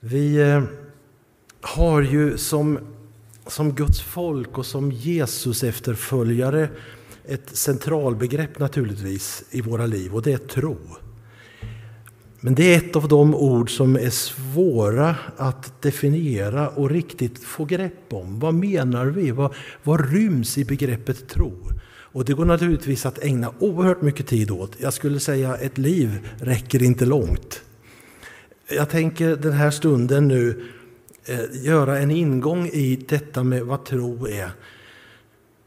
Vi eh, har ju som, som Guds folk och som Jesus efterföljare ett centralbegrepp naturligtvis i våra liv och det är tro. Men det är ett av de ord som är svåra att definiera och riktigt få grepp om. Vad menar vi? Vad, vad ryms i begreppet tro? Och det går naturligtvis att ägna oerhört mycket tid åt. Jag skulle säga ett liv räcker inte långt. Jag tänker den här stunden nu eh, göra en ingång i detta med vad tro är.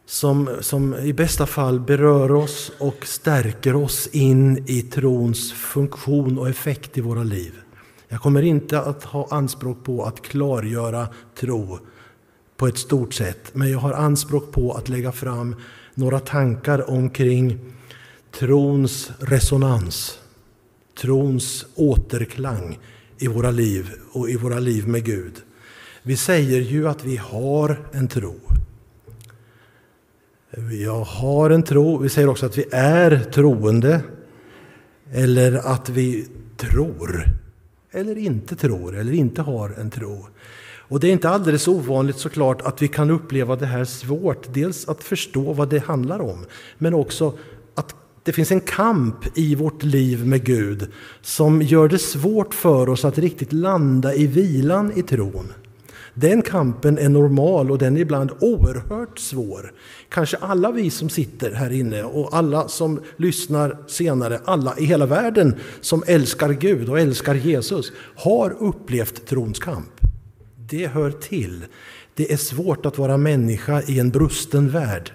Som, som i bästa fall berör oss och stärker oss in i trons funktion och effekt i våra liv. Jag kommer inte att ha anspråk på att klargöra tro på ett stort sätt, men jag har anspråk på att lägga fram några tankar omkring trons resonans, trons återklang i våra liv och i våra liv med Gud. Vi säger ju att vi har en tro. Jag har en tro. Vi säger också att vi är troende. Eller att vi tror. Eller inte tror, eller inte har en tro. Och det är inte alldeles ovanligt såklart att vi kan uppleva det här svårt. Dels att förstå vad det handlar om, men också det finns en kamp i vårt liv med Gud som gör det svårt för oss att riktigt landa i vilan i tron. Den kampen är normal och den är ibland oerhört svår. Kanske alla vi som sitter här inne och alla som lyssnar senare, alla i hela världen som älskar Gud och älskar Jesus har upplevt trons kamp. Det hör till. Det är svårt att vara människa i en brusten värld.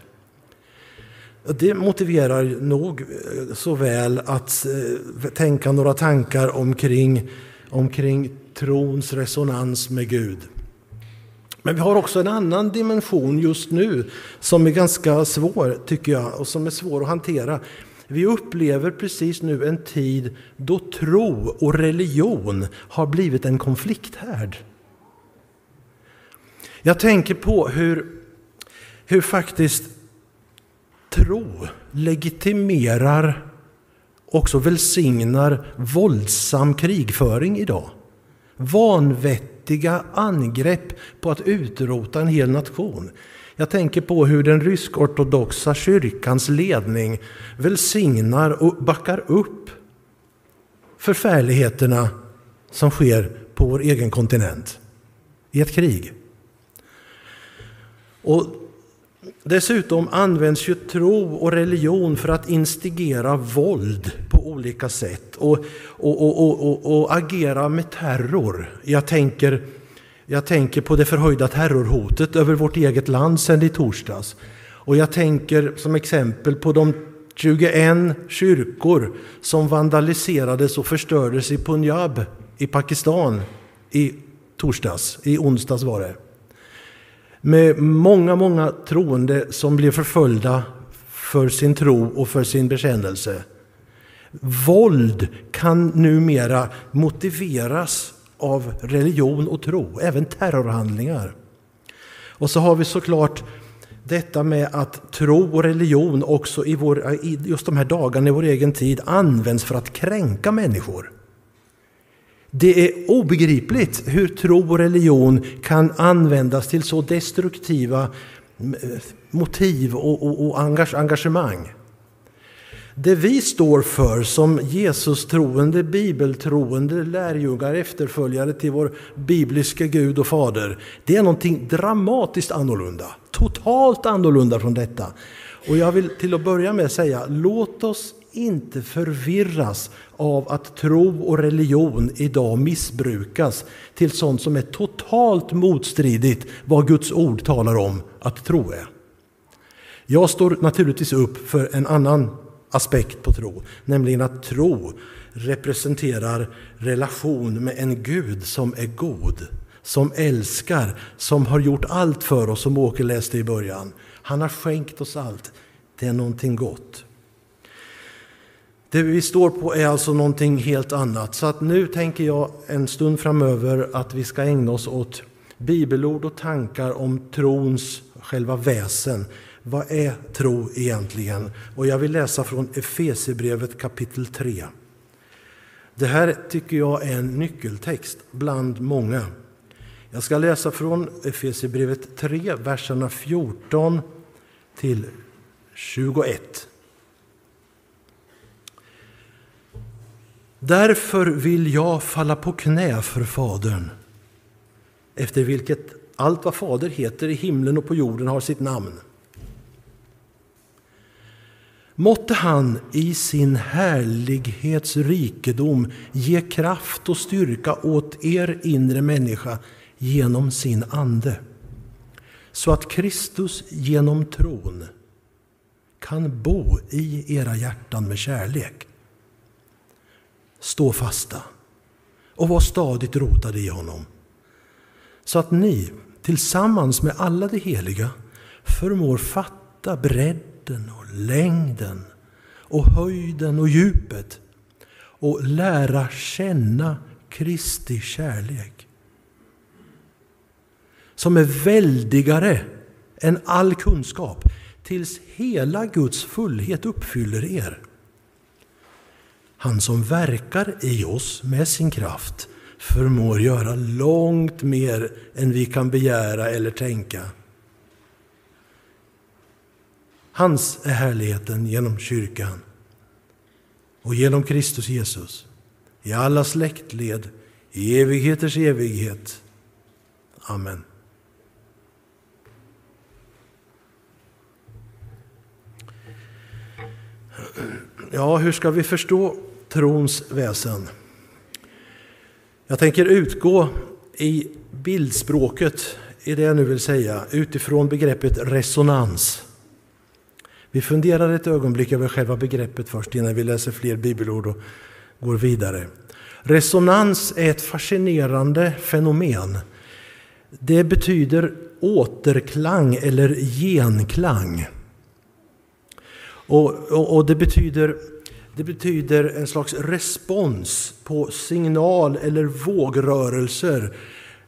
Det motiverar nog eh, så väl att eh, tänka några tankar omkring, omkring trons resonans med Gud. Men vi har också en annan dimension just nu som är ganska svår, tycker jag, och som är svår att hantera. Vi upplever precis nu en tid då tro och religion har blivit en konflikthärd. Jag tänker på hur, hur faktiskt tro legitimerar också välsignar våldsam krigföring idag. Vanvettiga angrepp på att utrota en hel nation. Jag tänker på hur den rysk-ortodoxa kyrkans ledning välsignar och backar upp förfärligheterna som sker på vår egen kontinent i ett krig. Och dessutom används ju tro och religion för att instigera våld på olika sätt och, och, och, och, och agera med terror. Jag tänker, jag tänker på det förhöjda terrorhotet över vårt eget land sedan i torsdags. Och jag tänker som exempel på de 21 kyrkor som vandaliserades och förstördes i Punjab i Pakistan i torsdags, i onsdags var det med många, många troende som blev förföljda för sin tro och för sin bekännelse. Våld kan numera motiveras av religion och tro, även terrorhandlingar. Och så har vi såklart detta med att tro och religion också i, vår, i just de här dagarna i vår egen tid används för att kränka människor. Det är obegripligt hur tro och religion kan användas till så destruktiva motiv och, och, och engagemang. Det vi står för som Jesus-troende, bibeltroende lärjungar, efterföljare till vår bibliska Gud och Fader, det är någonting dramatiskt annorlunda. Totalt annorlunda från detta. Och jag vill till att börja med säga, låt oss inte förvirras av att tro och religion idag missbrukas till sånt som är totalt motstridigt vad Guds ord talar om att tro är. Jag står naturligtvis upp för en annan aspekt på tro, nämligen att tro representerar relation med en Gud som är god, som älskar, som har gjort allt för oss, som Åke läste i början. Han har skänkt oss allt. Det är någonting gott. Det vi står på är alltså någonting helt annat. Så att nu tänker jag en stund framöver att vi ska ägna oss åt bibelord och tankar om trons själva väsen. Vad är tro egentligen? Och jag vill läsa från Efesierbrevet kapitel 3. Det här tycker jag är en nyckeltext bland många. Jag ska läsa från Efesierbrevet 3, verserna 14 till 21. Därför vill jag falla på knä för Fadern, efter vilket allt vad Fader heter i himlen och på jorden har sitt namn. Måtte han i sin härlighets rikedom ge kraft och styrka åt er inre människa genom sin ande, så att Kristus genom tron kan bo i era hjärtan med kärlek. Stå fasta och var stadigt rotade i honom, så att ni tillsammans med alla de heliga förmår fatta bredden och längden och höjden och djupet och lära känna Kristi kärlek som är väldigare än all kunskap tills hela Guds fullhet uppfyller er. Han som verkar i oss med sin kraft förmår göra långt mer än vi kan begära eller tänka. Hans är härligheten genom kyrkan och genom Kristus Jesus i alla släktled, i evigheters evighet. Amen. Ja, hur ska vi förstå trons väsen? Jag tänker utgå i bildspråket i det jag nu vill säga utifrån begreppet resonans. Vi funderar ett ögonblick över själva begreppet först innan vi läser fler bibelord och går vidare. Resonans är ett fascinerande fenomen. Det betyder återklang eller genklang. Och, och, och det, betyder, det betyder en slags respons på signal eller vågrörelser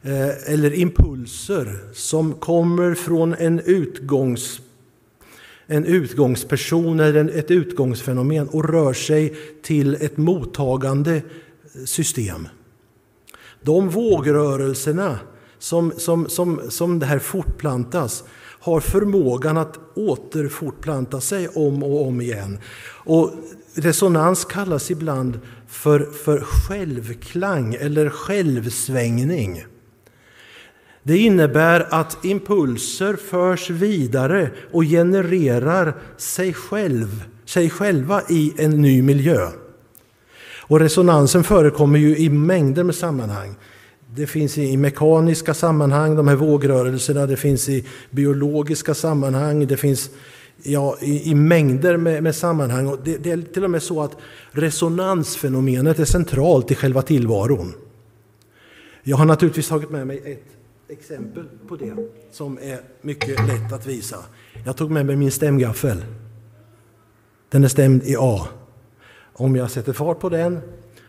eh, eller impulser som kommer från en, utgångs, en utgångsperson eller ett utgångsfenomen och rör sig till ett mottagande system. De vågrörelserna som, som, som, som det här fortplantas har förmågan att återfortplanta sig om och om igen. Och resonans kallas ibland för, för självklang eller självsvängning. Det innebär att impulser förs vidare och genererar sig, själv, sig själva i en ny miljö. Och resonansen förekommer ju i mängder med sammanhang. Det finns i mekaniska sammanhang, de här vågrörelserna, det finns i biologiska sammanhang, det finns ja, i, i mängder med, med sammanhang. Och det, det, är till och med så att resonansfenomenet är centralt i själva tillvaron. Jag har naturligtvis tagit med mig ett exempel på det som är mycket lätt att visa. Jag tog med mig min stämgaffel. Den är stämd i A. Om jag sätter fart på den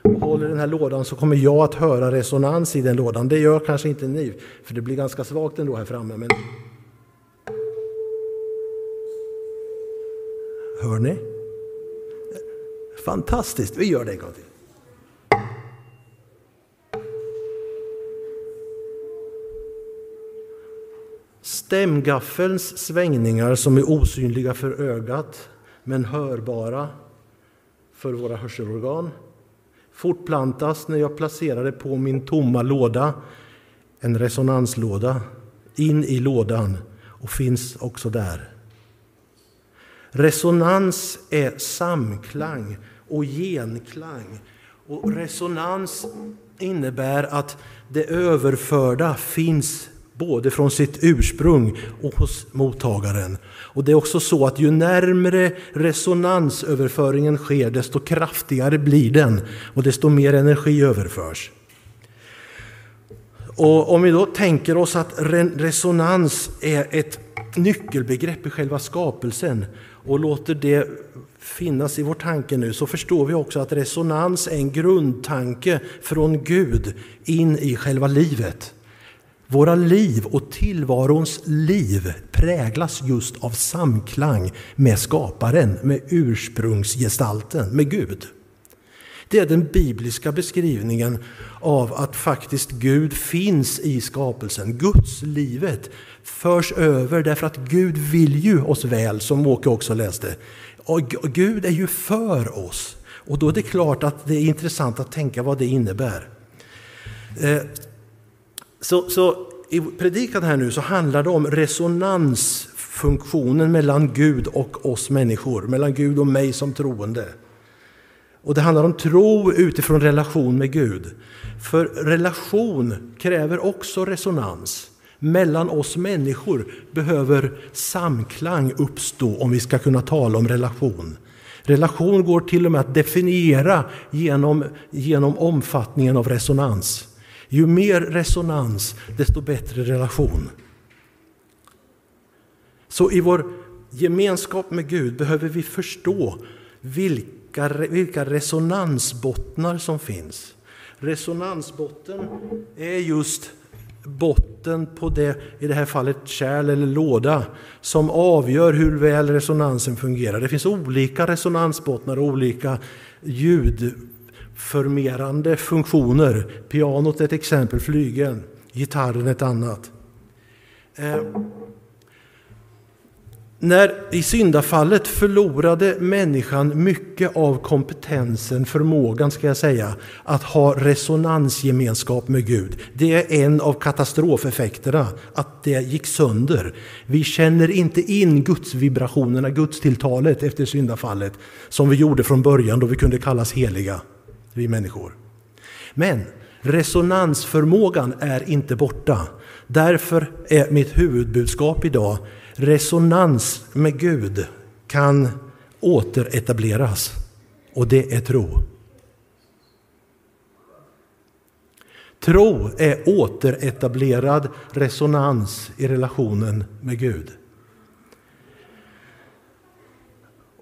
och håller den här lådan så kommer jag att höra resonans i den lådan. Det gör kanske inte ni, för det blir ganska svagt ändå här framme. Men... Hör ni? Fantastiskt, vi gör det en gång till. Stämgaffelns svängningar som är osynliga för ögat men hörbara för våra hörselorgan fortplantas när jag placerar det på min tomma låda, en resonanslåda, in i lådan och finns också där. Resonans är samklang och genklang. Och resonans innebär att det överförda finns både från sitt ursprung och hos mottagaren. Och Det är också så att ju närmre resonansöverföringen sker, desto kraftigare blir den och desto mer energi överförs. Och Om vi då tänker oss att resonans är ett nyckelbegrepp i själva skapelsen och låter det finnas i vår tanke nu så förstår vi också att resonans är en grundtanke från Gud in i själva livet. Våra liv och tillvarons liv präglas just av samklang med skaparen, med ursprungsgestalten, med Gud. Det är den bibliska beskrivningen av att faktiskt Gud finns i skapelsen. Guds livet förs över därför att Gud vill ju oss väl, som Åke också läste. Och Gud är ju för oss. Och då är det klart att det är intressant att tänka vad det innebär. Eh, så, så i predikan här nu så handlar det om resonansfunktionen mellan Gud och oss människor, mellan Gud och mig som troende. Och det handlar om tro utifrån relation med Gud. För relation kräver också resonans. Mellan oss människor behöver samklang uppstå om vi ska kunna tala om relation. Relation går till och med att definiera genom, genom omfattningen av resonans. Ju mer resonans, desto bättre relation. Så i vår gemenskap med Gud behöver vi förstå vilka, vilka resonansbottnar som finns. Resonansbotten är just botten på det, i det här fallet kärl eller låda, som avgör hur väl resonansen fungerar. Det finns olika resonansbottnar och olika ljudförmerande funktioner. Pianot är ett exempel, flygeln, gitarren ett annat. Eh, när i syndafallet förlorade människan mycket av kompetensen, förmågan ska jag säga, att ha resonansgemenskap med Gud. Det är en av katastrofeffekterna, att det gick sönder. Vi känner inte in gudsvibrationerna, gudstilltalet efter syndafallet, som vi gjorde från början då vi kunde kallas heliga, vi människor. Men resonansförmågan är inte borta. Därför är mitt huvudbudskap idag resonans med Gud kan återetableras. Och det är tro. Tro är återetablerad resonans i relationen med Gud.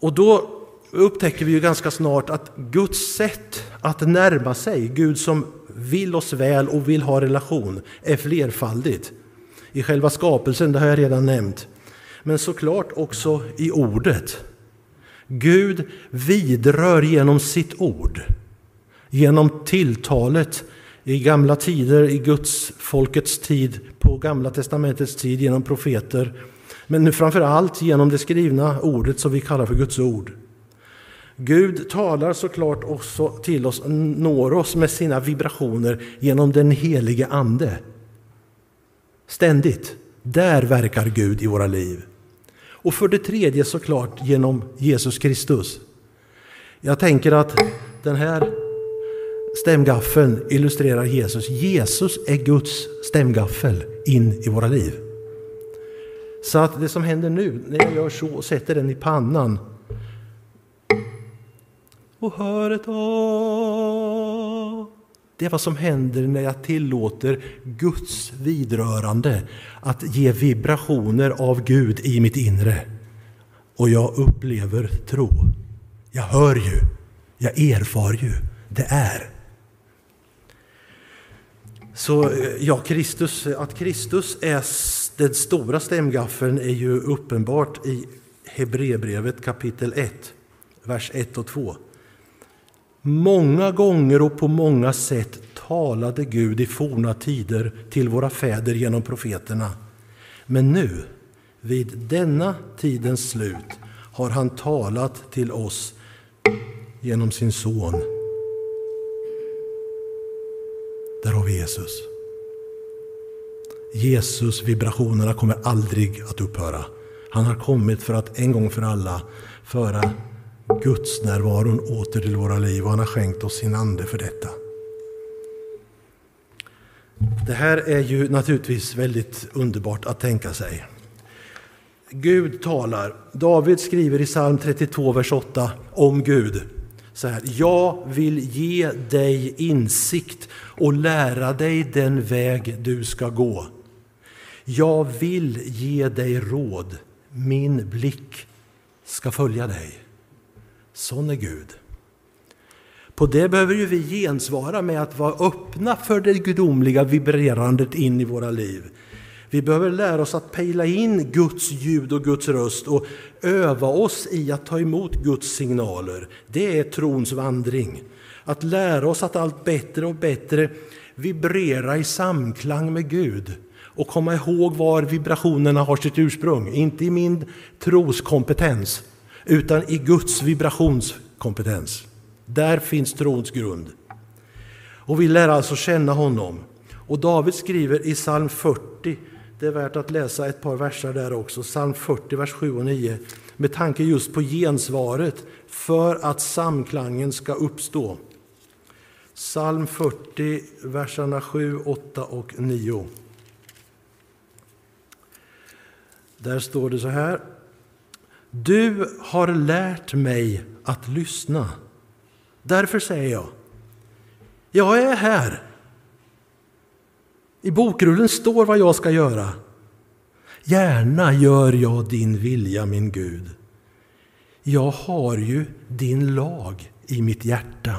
Och då upptäcker vi ju ganska snart att Guds sätt att närma sig, Gud som vill oss väl och vill ha relation, är flerfaldigt. I själva skapelsen, det har jag redan nämnt, men såklart också i ordet. Gud vidrör genom sitt ord, genom tilltalet i gamla tider, i Guds folkets tid, på Gamla testamentets tid, genom profeter. Men nu framför allt genom det skrivna ordet som vi kallar för Guds ord. Gud talar såklart också till oss, når oss med sina vibrationer genom den helige Ande. Ständigt. Där verkar Gud i våra liv. Och för det tredje såklart genom Jesus Kristus. Jag tänker att den här stämgaffeln illustrerar Jesus. Jesus är Guds stämgaffel in i våra liv. Så att det som händer nu, när jag gör så och sätter den i pannan och hör ett det är vad som händer när jag tillåter Guds vidrörande att ge vibrationer av Gud i mitt inre. Och jag upplever tro. Jag hör ju, jag erfar ju, det är. Så eh, ja, Kristus, att Kristus är den stora stämgaffeln är ju uppenbart i Hebreerbrevet kapitel 1, vers 1 och 2. Många gånger och på många sätt talade Gud i forna tider till våra fäder genom profeterna. Men nu, vid denna tidens slut, har han talat till oss genom sin son. Där har vi Jesus. Jesus vibrationerna kommer aldrig att upphöra. Han har kommit för att en gång för alla föra Guds närvaron åter till våra liv och han har skänkt oss sin ande för detta. Det här är ju naturligtvis väldigt underbart att tänka sig. Gud talar. David skriver i psalm 32, vers 8 om Gud. Så här, jag vill ge dig insikt och lära dig den väg du ska gå. Jag vill ge dig råd, min blick ska följa dig. Sån är Gud. På det behöver ju vi gensvara med att vara öppna för det gudomliga vibrerandet in i våra liv. Vi behöver lära oss att pejla in Guds ljud och Guds röst och öva oss i att ta emot Guds signaler. Det är trons vandring. Att lära oss att allt bättre och bättre vibrera i samklang med Gud och komma ihåg var vibrationerna har sitt ursprung. Inte i min troskompetens, utan i Guds vibrationskompetens. Där finns trons grund. Och vi lär alltså känna honom. Och David skriver i psalm 40, det är värt att läsa ett par verser där också, psalm 40, vers 7 och 9, med tanke just på gensvaret för att samklangen ska uppstå. Psalm 40, verserna 7, 8 och 9. Där står det så här. Du har lärt mig att lyssna. Därför säger jag, jag är här. I bokrullen står vad jag ska göra. Gärna gör jag din vilja, min Gud. Jag har ju din lag i mitt hjärta.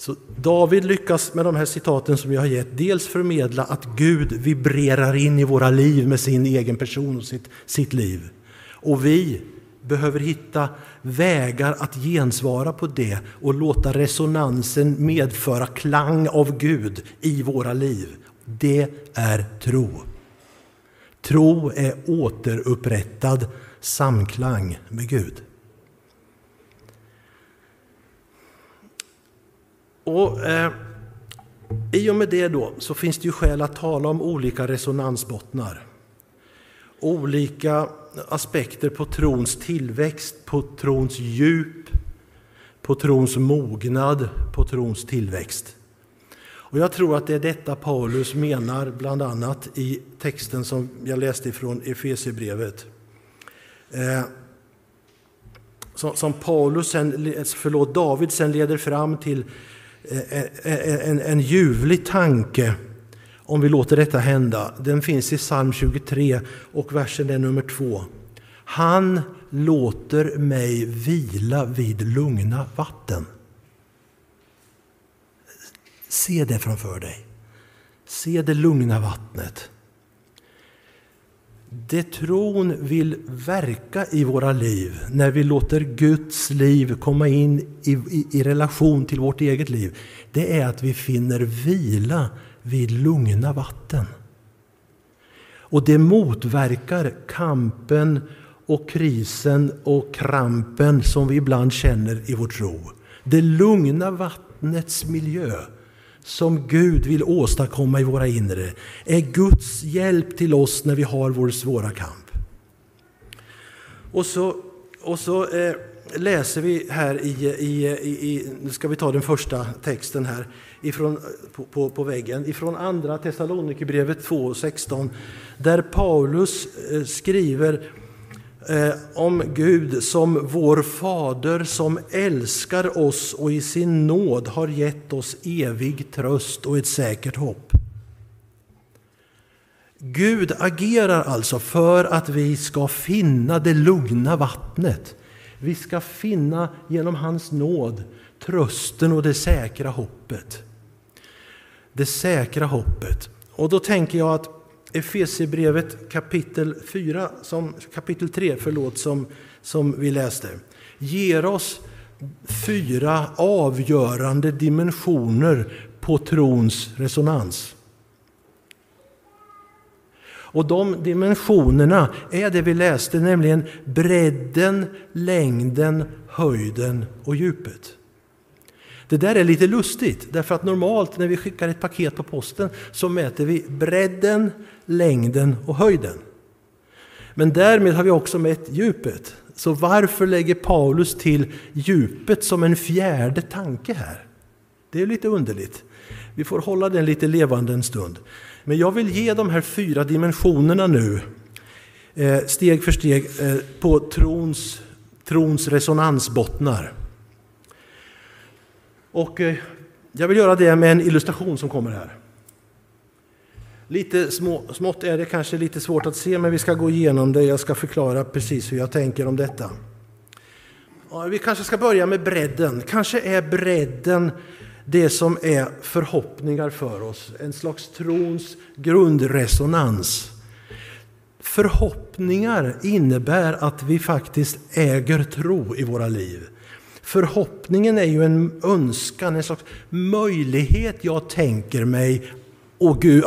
Så David lyckas med de här citaten som jag har gett dels förmedla att Gud vibrerar in i våra liv med sin egen person och sitt, sitt liv. Och vi behöver hitta vägar att gensvara på det och låta resonansen medföra klang av Gud i våra liv. Det är tro. Tro är återupprättad samklang med Gud. Och eh, I och med det då så finns det ju skäl att tala om olika resonansbottnar. Olika aspekter på trons tillväxt, på trons djup, på trons mognad, på trons tillväxt. Och Jag tror att det är detta Paulus menar bland annat i texten som jag läste ifrån Efesierbrevet. Eh, som Paulus sen, förlåt, David sen leder fram till en, en, en ljuvlig tanke om vi låter detta hända. Den finns i psalm 23 och versen är nummer 2. Han låter mig vila vid lugna vatten. Se det framför dig. Se det lugna vattnet. Det tron vill verka i våra liv när vi låter Guds liv komma in i, i, i, relation till vårt eget liv, det är att vi finner vila vid lugna vatten. Och det motverkar kampen och krisen och krampen som vi ibland känner i vår tro. Det lugna vattnets miljö som Gud vill åstadkomma i våra inre är Guds hjälp till oss när vi har vår svåra kamp. Och så, och så eh, läser vi här i, i, i, nu ska vi ta den första texten här ifrån, på, på, på väggen, ifrån andra Thessalonikerbrevet 2.16 där Paulus eh, skriver eh, Eh, om Gud som vår fader som älskar oss och i sin nåd har gett oss evig tröst och ett säkert hopp. Gud agerar alltså för att vi ska finna det lugna vattnet. Vi ska finna genom hans nåd trösten och det säkra hoppet. Det säkra hoppet. Och då tänker jag att Efesierbrevet kapitel 4, som, kapitel 3 förlåt, som, som vi läste, ger oss fyra avgörande dimensioner på trons resonans. Och de dimensionerna är det vi läste, nämligen bredden, längden, höjden och djupet. Det där är lite lustigt, därför att normalt när vi skickar ett paket på posten så mäter vi bredden, längden och höjden. Men därmed har vi också mätt djupet. Så varför lägger Paulus till djupet som en fjärde tanke här? Det är lite underligt. Vi får hålla den lite levande en stund. Men jag vill ge de här fyra dimensionerna nu, eh, steg för steg, eh, på trons, trons resonansbottnar. Och eh, jag vill göra det med en illustration som kommer här. Lite små, smått är det kanske lite svårt att se, men vi ska gå igenom det. Jag ska förklara precis hur jag tänker om detta. Vi kanske ska börja med bredden. Kanske är bredden det som är förhoppningar för oss, en slags trons grundresonans. Förhoppningar innebär att vi faktiskt äger tro i våra liv. Förhoppningen är ju en önskan, en slags möjlighet jag tänker mig och Gud,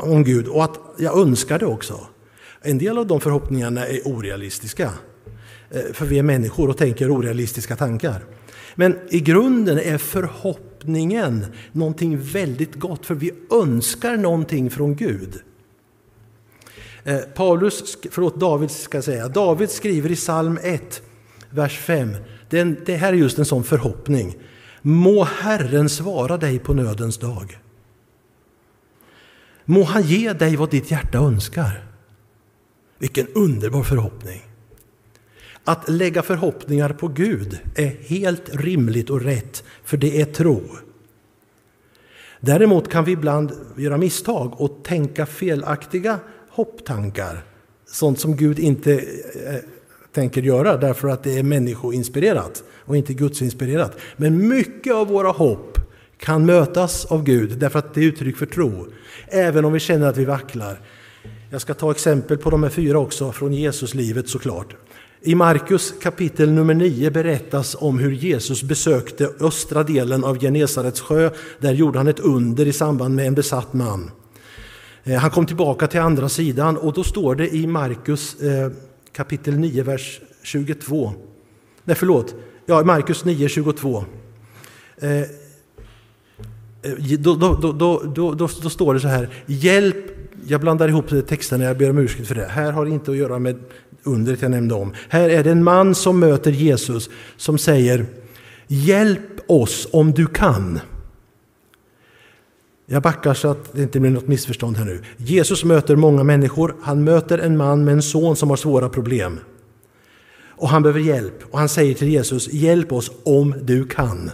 om Gud och att jag önskar det också. En del av de förhoppningarna är orealistiska. Eh, för vi är människor och tänker orealistiska tankar. Men i grunden är förhoppningen någonting väldigt gott, för vi önskar någonting från Gud. Eh, Paulus, förlåt David ska jag säga, David skriver i psalm 1, vers 5. Det här är just en sån förhoppning. Må Herren svara dig på nödens dag. Må han ge dig vad ditt hjärta önskar. Vilken underbar förhoppning! Att lägga förhoppningar på Gud är helt rimligt och rätt, för det är tro. Däremot kan vi ibland göra misstag och tänka felaktiga hopptankar. Sånt som Gud inte eh, tänker göra därför att det är människoinspirerat och inte Gudsinspirerat. Men mycket av våra hopp kan mötas av Gud därför att det är uttryck för tro. Även om vi känner att vi vacklar. Jag ska ta exempel på de här fyra också från Jesuslivet såklart. I Markus kapitel nummer 9 berättas om hur Jesus besökte östra delen av Genesarets sjö. Där gjorde han ett under i samband med en besatt man. Eh, han kom tillbaka till andra sidan och då står det i Markus eh, kapitel 9, vers 22. Nej, förlåt. Ja, Markus 9, 22. Eh, eh, då, då, då, då, står det så här. Hjälp, jag blandar ihop texterna, jag ber om ursäkt för det. Här har det inte att göra med undret jag nämnde om. Här är det en man som möter Jesus som säger Hjälp oss om du kan. Jag backar så att det inte blir något missförstånd här nu. Jesus möter många människor. Han möter en man med en son som har svåra problem. Och han behöver hjälp. Och han säger till Jesus, hjälp oss om du kan.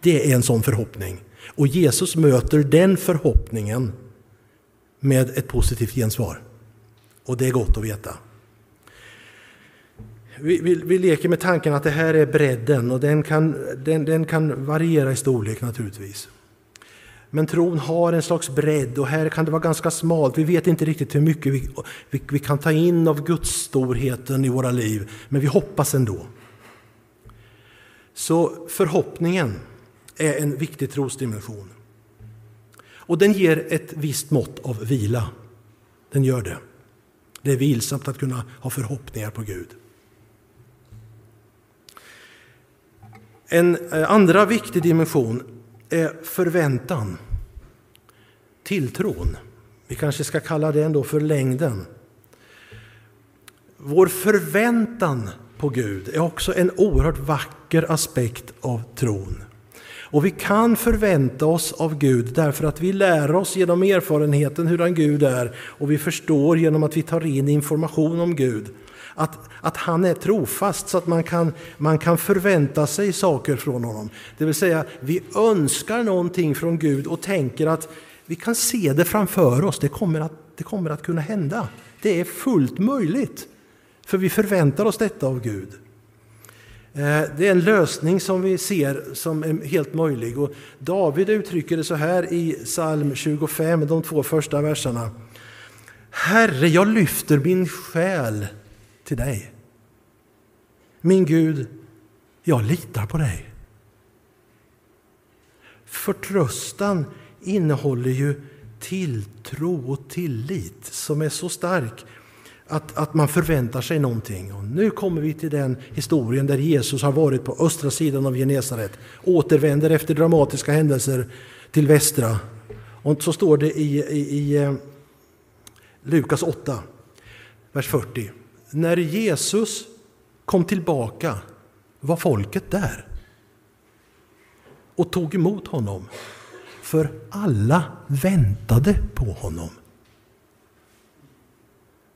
Det är en sån förhoppning. Och Jesus möter den förhoppningen med ett positivt gensvar. Och det är gott att veta. Vi, vi, vi, leker med tanken att det här är bredden och den kan, den, den kan variera i storlek naturligtvis. Men tron har en slags bredd och här kan det vara ganska smalt. Vi vet inte riktigt hur mycket vi, vi, vi kan ta in av Guds storheten i våra liv, men vi hoppas ändå. Så förhoppningen är en viktig trosdimension. Och den ger ett visst mått av vila. Den gör det. Det är vilsamt att kunna ha förhoppningar på Gud. En eh, andra viktig dimension är förväntan. Tilltron. Vi kanske ska kalla det ändå för längden. Vår förväntan på Gud är också en oerhört vacker aspekt av tron. Och vi kan förvänta oss av Gud därför att vi lär oss genom erfarenheten hur Gud är och vi förstår genom att vi tar in information om Gud att, att han är trofast så att man kan, man kan förvänta sig saker från honom. Det vill säga, vi önskar någonting från Gud och tänker att vi kan se det framför oss, det kommer att, det kommer att kunna hända. Det är fullt möjligt, för vi förväntar oss detta av Gud. Eh, det är en lösning som vi ser som är helt möjlig. Och David uttrycker det så här i psalm 25, de två första verserna. Herre, jag lyfter min själ till dig. Min Gud, jag litar på dig. Förtröstan innehåller ju tilltro och tillit som är så stark att, att man förväntar sig någonting. Och nu kommer vi till den historien där Jesus har varit på östra sidan av Genesaret, återvänder efter dramatiska händelser till västra. Och så står det i, i, i eh, Lukas 8, vers 40 när Jesus kom tillbaka var folket där och tog emot honom. För alla väntade på honom.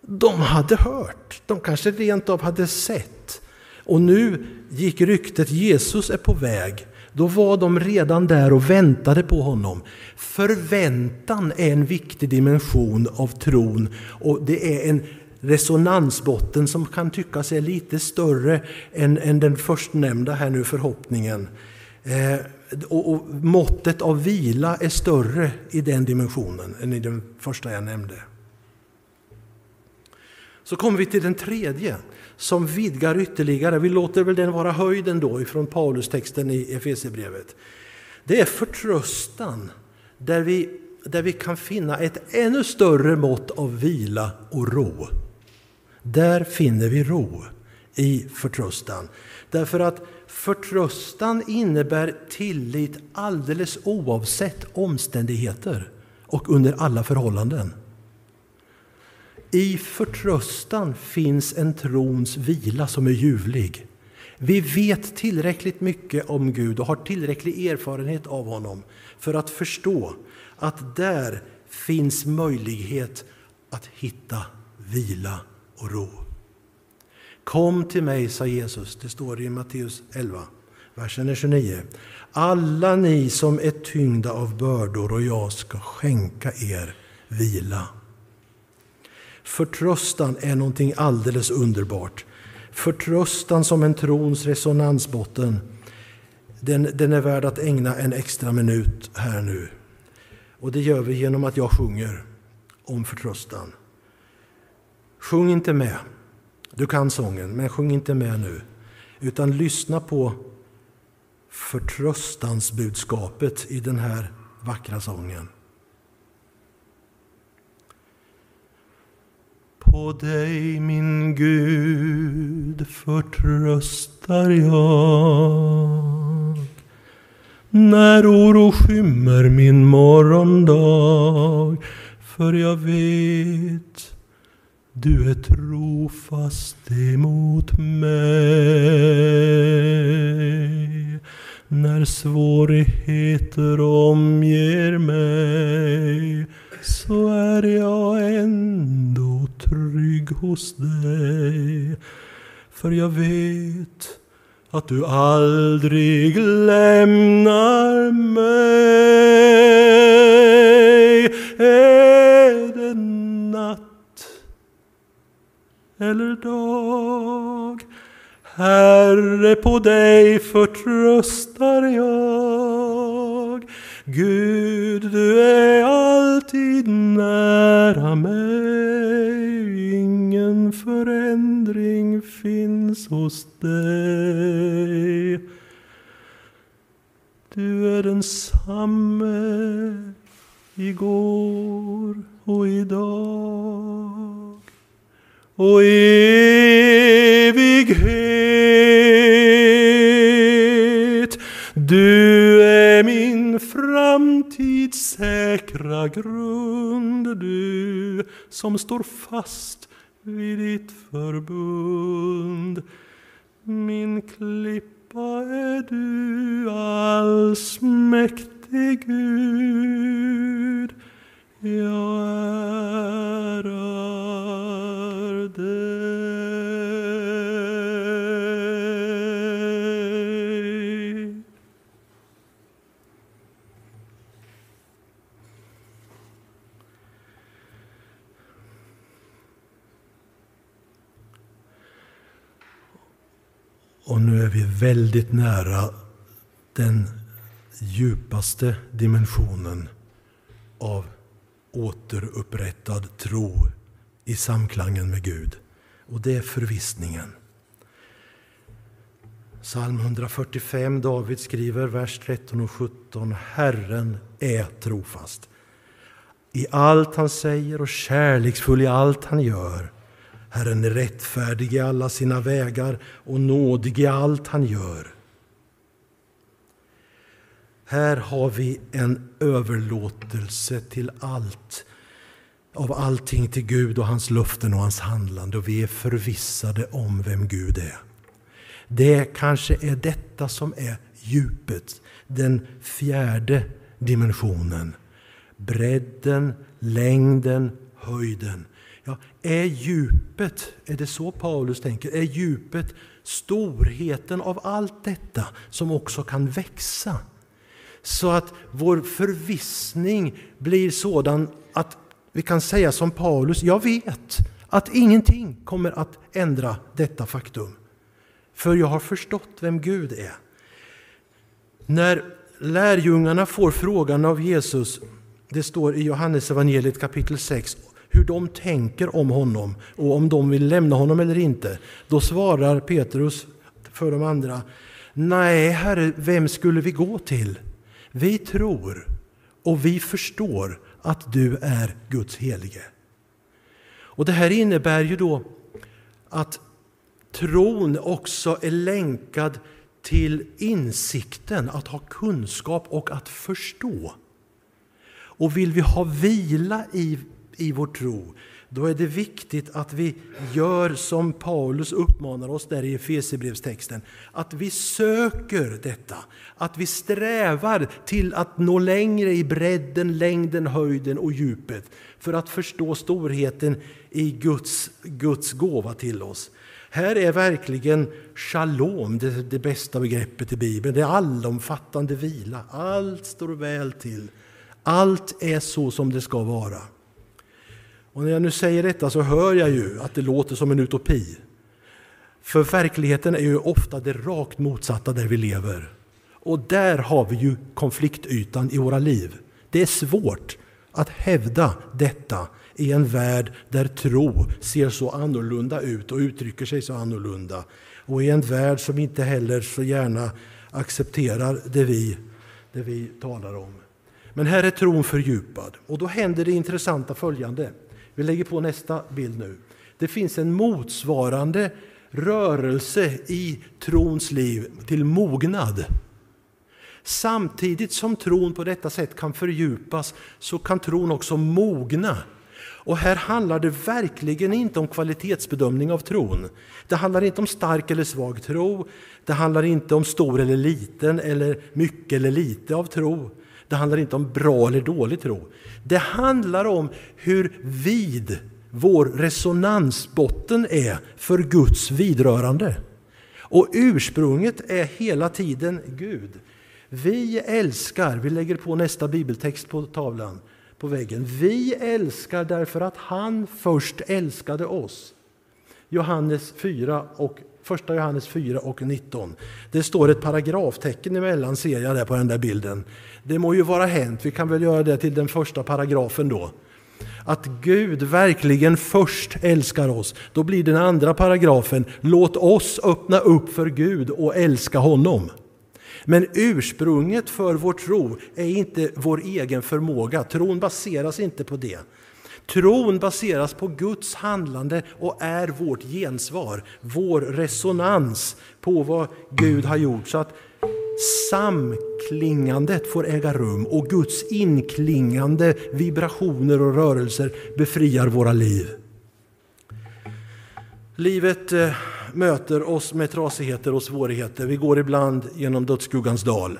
De hade hört, de kanske rent av hade sett. Och nu gick ryktet Jesus är på väg. Då var de redan där och väntade på honom. Förväntan är en viktig dimension av tron och det är en resonansbotten som kan tyckas är lite större än, än den förstnämnda här nu, förhoppningen. Eh, och, och måttet av vila är större i den dimensionen än i den första jag nämnde. Så kommer vi till den tredje som vidgar ytterligare. Vi låter väl den vara höjden då ifrån Paulustexten i Efesierbrevet. Det är förtröstan där vi, där vi kan finna ett ännu större mått av vila och ro. Där finner vi ro i förtröstan. Därför att förtröstan innebär tillit alldeles oavsett omständigheter och under alla förhållanden. I förtröstan finns en trons vila som är ljuvlig. Vi vet tillräckligt mycket om Gud och har tillräcklig erfarenhet av honom för att förstå att där finns möjlighet att hitta vila och ro. Kom till mig, sa Jesus. Det står i Matteus 11, versen 29. Alla ni som är tyngda av bördor och jag ska skänka er vila. Förtröstan är någonting alldeles underbart. Förtröstan som en trons resonansbotten. Den, den är värd att ägna en extra minut här nu. Och det gör vi genom att jag sjunger om förtröstan. Sjung inte med. Du kan sången, men sjung inte med nu. Utan lyssna på förtröstansbudskapet i den här vackra sången. På dig, min Gud, förtröstar jag när oro skymmer min morgondag för jag vet du är trofast emot mig när svårigheter omger mig så är jag ändå trygg hos dig. För jag vet att du aldrig lämnar mig. Är det natt eller dag? Herre, på dig förtröstar jag. Gud, du är alltid nära mig. Ingen förändring finns hos dig. Du är densamme igår och idag och evighet. Du är min framtids säkra grund, du som står fast vid ditt förbund. Min klippa är du, allsmäktig Gud. Jag ärar dig. Och nu är vi väldigt nära den djupaste dimensionen av återupprättad tro i samklangen med Gud. Och det är förvissningen. Psalm 145, David skriver, vers 13 och 17. Herren är trofast i allt han säger och kärleksfull i allt han gör. Herren är rättfärdig i alla sina vägar och nådig i allt han gör. Här har vi en överlåtelse till allt, av allting till Gud och hans löften och hans handlande och vi är förvissade om vem Gud är. Det kanske är detta som är djupet, den fjärde dimensionen. Bredden, längden, höjden. Ja, är djupet, är det så Paulus tänker, är djupet storheten av allt detta som också kan växa? Så att vår förvissning blir sådan att vi kan säga som Paulus, jag vet att ingenting kommer att ändra detta faktum. För jag har förstått vem Gud är. När lärjungarna får frågan av Jesus, det står i Johannes evangeliet kapitel 6, hur de tänker om honom och om de vill lämna honom eller inte. Då svarar Petrus för de andra, Nej, Herre, vem skulle vi gå till? Vi tror och vi förstår att du är Guds helige. Och Det här innebär ju då att tron också är länkad till insikten, att ha kunskap och att förstå. Och vill vi ha vila i, i vår tro, då är det viktigt att vi gör som Paulus uppmanar oss där i Efesierbrevstexten. Att vi söker detta, att vi strävar till att nå längre i bredden, längden, höjden och djupet för att förstå storheten i Guds, Guds gåva till oss. Här är verkligen shalom det, det bästa begreppet i Bibeln. Det är allomfattande vila. Allt står väl till. Allt är så som det ska vara. Och när jag nu säger detta så hör jag ju att det låter som en utopi. För verkligheten är ju ofta det rakt motsatta där vi lever. Och där har vi ju konfliktytan i våra liv. Det är svårt att hävda detta i en värld där tro ser så annorlunda ut och uttrycker sig så annorlunda. Och i en värld som inte heller så gärna accepterar det vi, det vi talar om. Men här är tron fördjupad. Och då händer det intressanta följande. Vi lägger på nästa bild nu. Det finns en motsvarande rörelse i trons liv till mognad. Samtidigt som tron på detta sätt kan fördjupas så kan tron också mogna. Och här handlar det verkligen inte om kvalitetsbedömning av tron. Det handlar inte om stark eller svag tro. Det handlar inte om stor eller liten eller mycket eller lite av tro. Det handlar inte om bra eller dålig tro. Det handlar om hur vid vår resonansbotten är för Guds vidrörande. Och ursprunget är hela tiden Gud. Vi älskar, vi lägger på nästa bibeltext på tavlan på väggen. Vi älskar därför att han först älskade oss. Johannes 4 och Första Johannes 4 och 19. Det står ett paragraftecken emellan ser jag där på den där bilden. Det må ju vara hänt, vi kan väl göra det till den första paragrafen då. Att Gud verkligen först älskar oss. Då blir den andra paragrafen, låt oss öppna upp för Gud och älska honom. Men ursprunget för vår tro är inte vår egen förmåga. Tron baseras inte på det. Tron baseras på Guds handlande och är vårt gensvar, vår resonans på vad Gud har gjort. Så att samklingandet får äga rum och Guds inklingande vibrationer och rörelser befriar våra liv. Livet eh, möter oss med trasigheter och svårigheter. Vi går ibland genom dödsskuggans dal.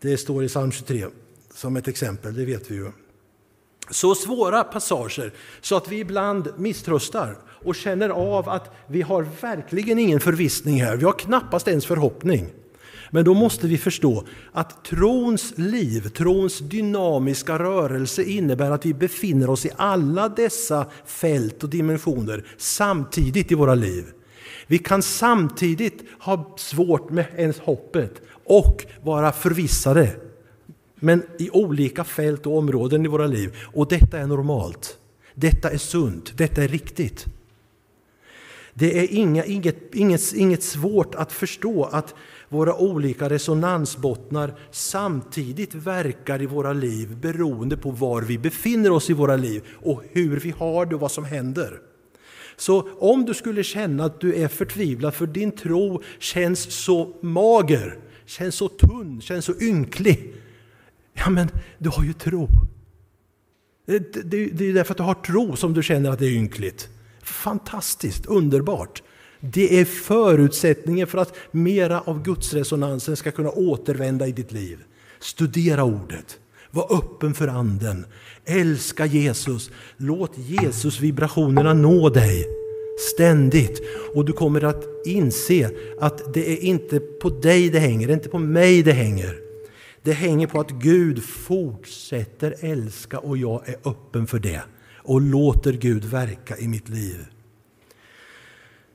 Det står i psalm 23 som ett exempel, det vet vi ju. Så svåra passager så att vi ibland misströstar och känner av att vi har verkligen ingen förvissning här. Vi har knappast ens förhoppning. Men då måste vi förstå att trons liv, trons dynamiska rörelse innebär att vi befinner oss i alla dessa fält och dimensioner samtidigt i våra liv. Vi kan samtidigt ha svårt med ens hoppet och vara förvissade. Men i olika fält och områden i våra liv. Och detta är normalt. Detta är sunt. Detta är riktigt. Det är inga, inget, inget, inget svårt att förstå att våra olika resonansbottnar samtidigt verkar i våra liv beroende på var vi befinner oss i våra liv och hur vi har det och vad som händer. Så om du skulle känna att du är förtvivlad för din tro känns så mager, känns så tunn, känns så ynklig. Ja, men du har ju tro. Det, det, det är därför att du har tro som du känner att det är ynkligt. Fantastiskt, underbart. Det är förutsättningen för att mera av gudsresonansen ska kunna återvända i ditt liv. Studera ordet. Var öppen för anden. Älska Jesus. Låt Jesus vibrationerna nå dig ständigt. Och du kommer att inse att det är inte på dig det hänger, det är inte på mig det hänger. Det hänger på att Gud fortsätter älska och jag är öppen för det och låter Gud verka i mitt liv.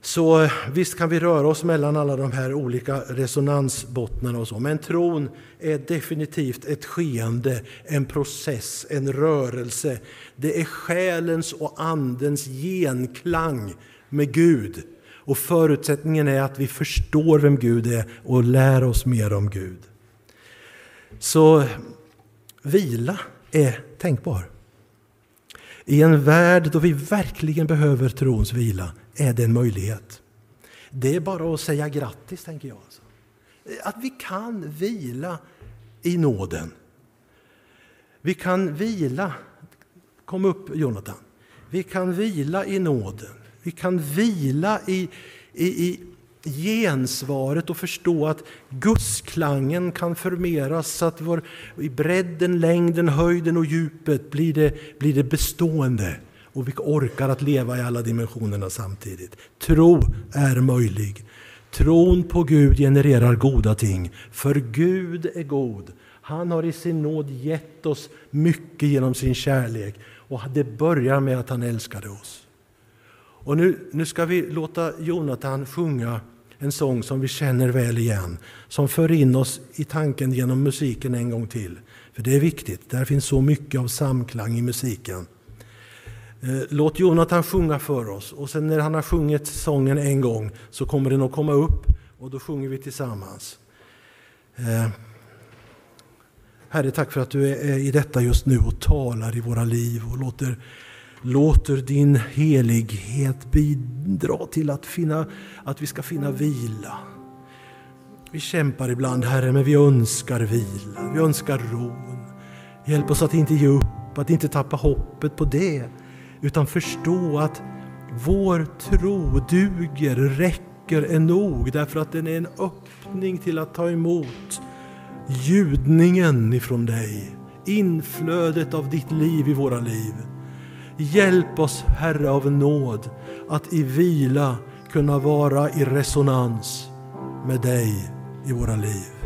Så visst kan vi röra oss mellan alla de här olika resonansbottnarna och så, men tron är definitivt ett skeende, en process, en rörelse. Det är själens och andens genklang med Gud. Och förutsättningen är att vi förstår vem Gud är och lär oss mer om Gud. Så vila är tänkbar. I en värld då vi verkligen behöver trons vila är det en möjlighet. Det är bara att säga grattis, tänker jag. Alltså. Att vi kan vila i nåden. Vi kan vila, kom upp Jonathan, vi kan vila i nåden. Vi kan vila i, i, i gensvaret och förstå att gudsklangen kan förmeras så att vår, i bredden, längden, höjden och djupet blir det, blir det bestående och vi orkar att leva i alla dimensionerna samtidigt. Tro är möjlig. Tron på Gud genererar goda ting, för Gud är god. Han har i sin nåd gett oss mycket genom sin kärlek och det börjar med att han älskade oss. Och nu, nu ska vi låta Jonathan sjunga en sång som vi känner väl igen, som för in oss i tanken genom musiken en gång till. För det är viktigt, där finns så mycket av samklang i musiken. Eh, låt Jonathan sjunga för oss och sen när han har sjungit sången en gång så kommer den att komma upp och då sjunger vi tillsammans. Eh, Herre, tack för att du är i detta just nu och talar i våra liv och låter, låter din helighet bidra till att, finna, att vi ska finna vila. Vi kämpar ibland, Herre, men vi önskar vila, vi önskar ron. Hjälp oss att inte ge upp, att inte tappa hoppet på det utan förstå att vår tro duger, räcker, är nog därför att den är en öppning till att ta emot ljudningen ifrån dig, inflödet av ditt liv i våra liv. Hjälp oss, Herre av nåd, att i vila kunna vara i resonans med dig i våra liv.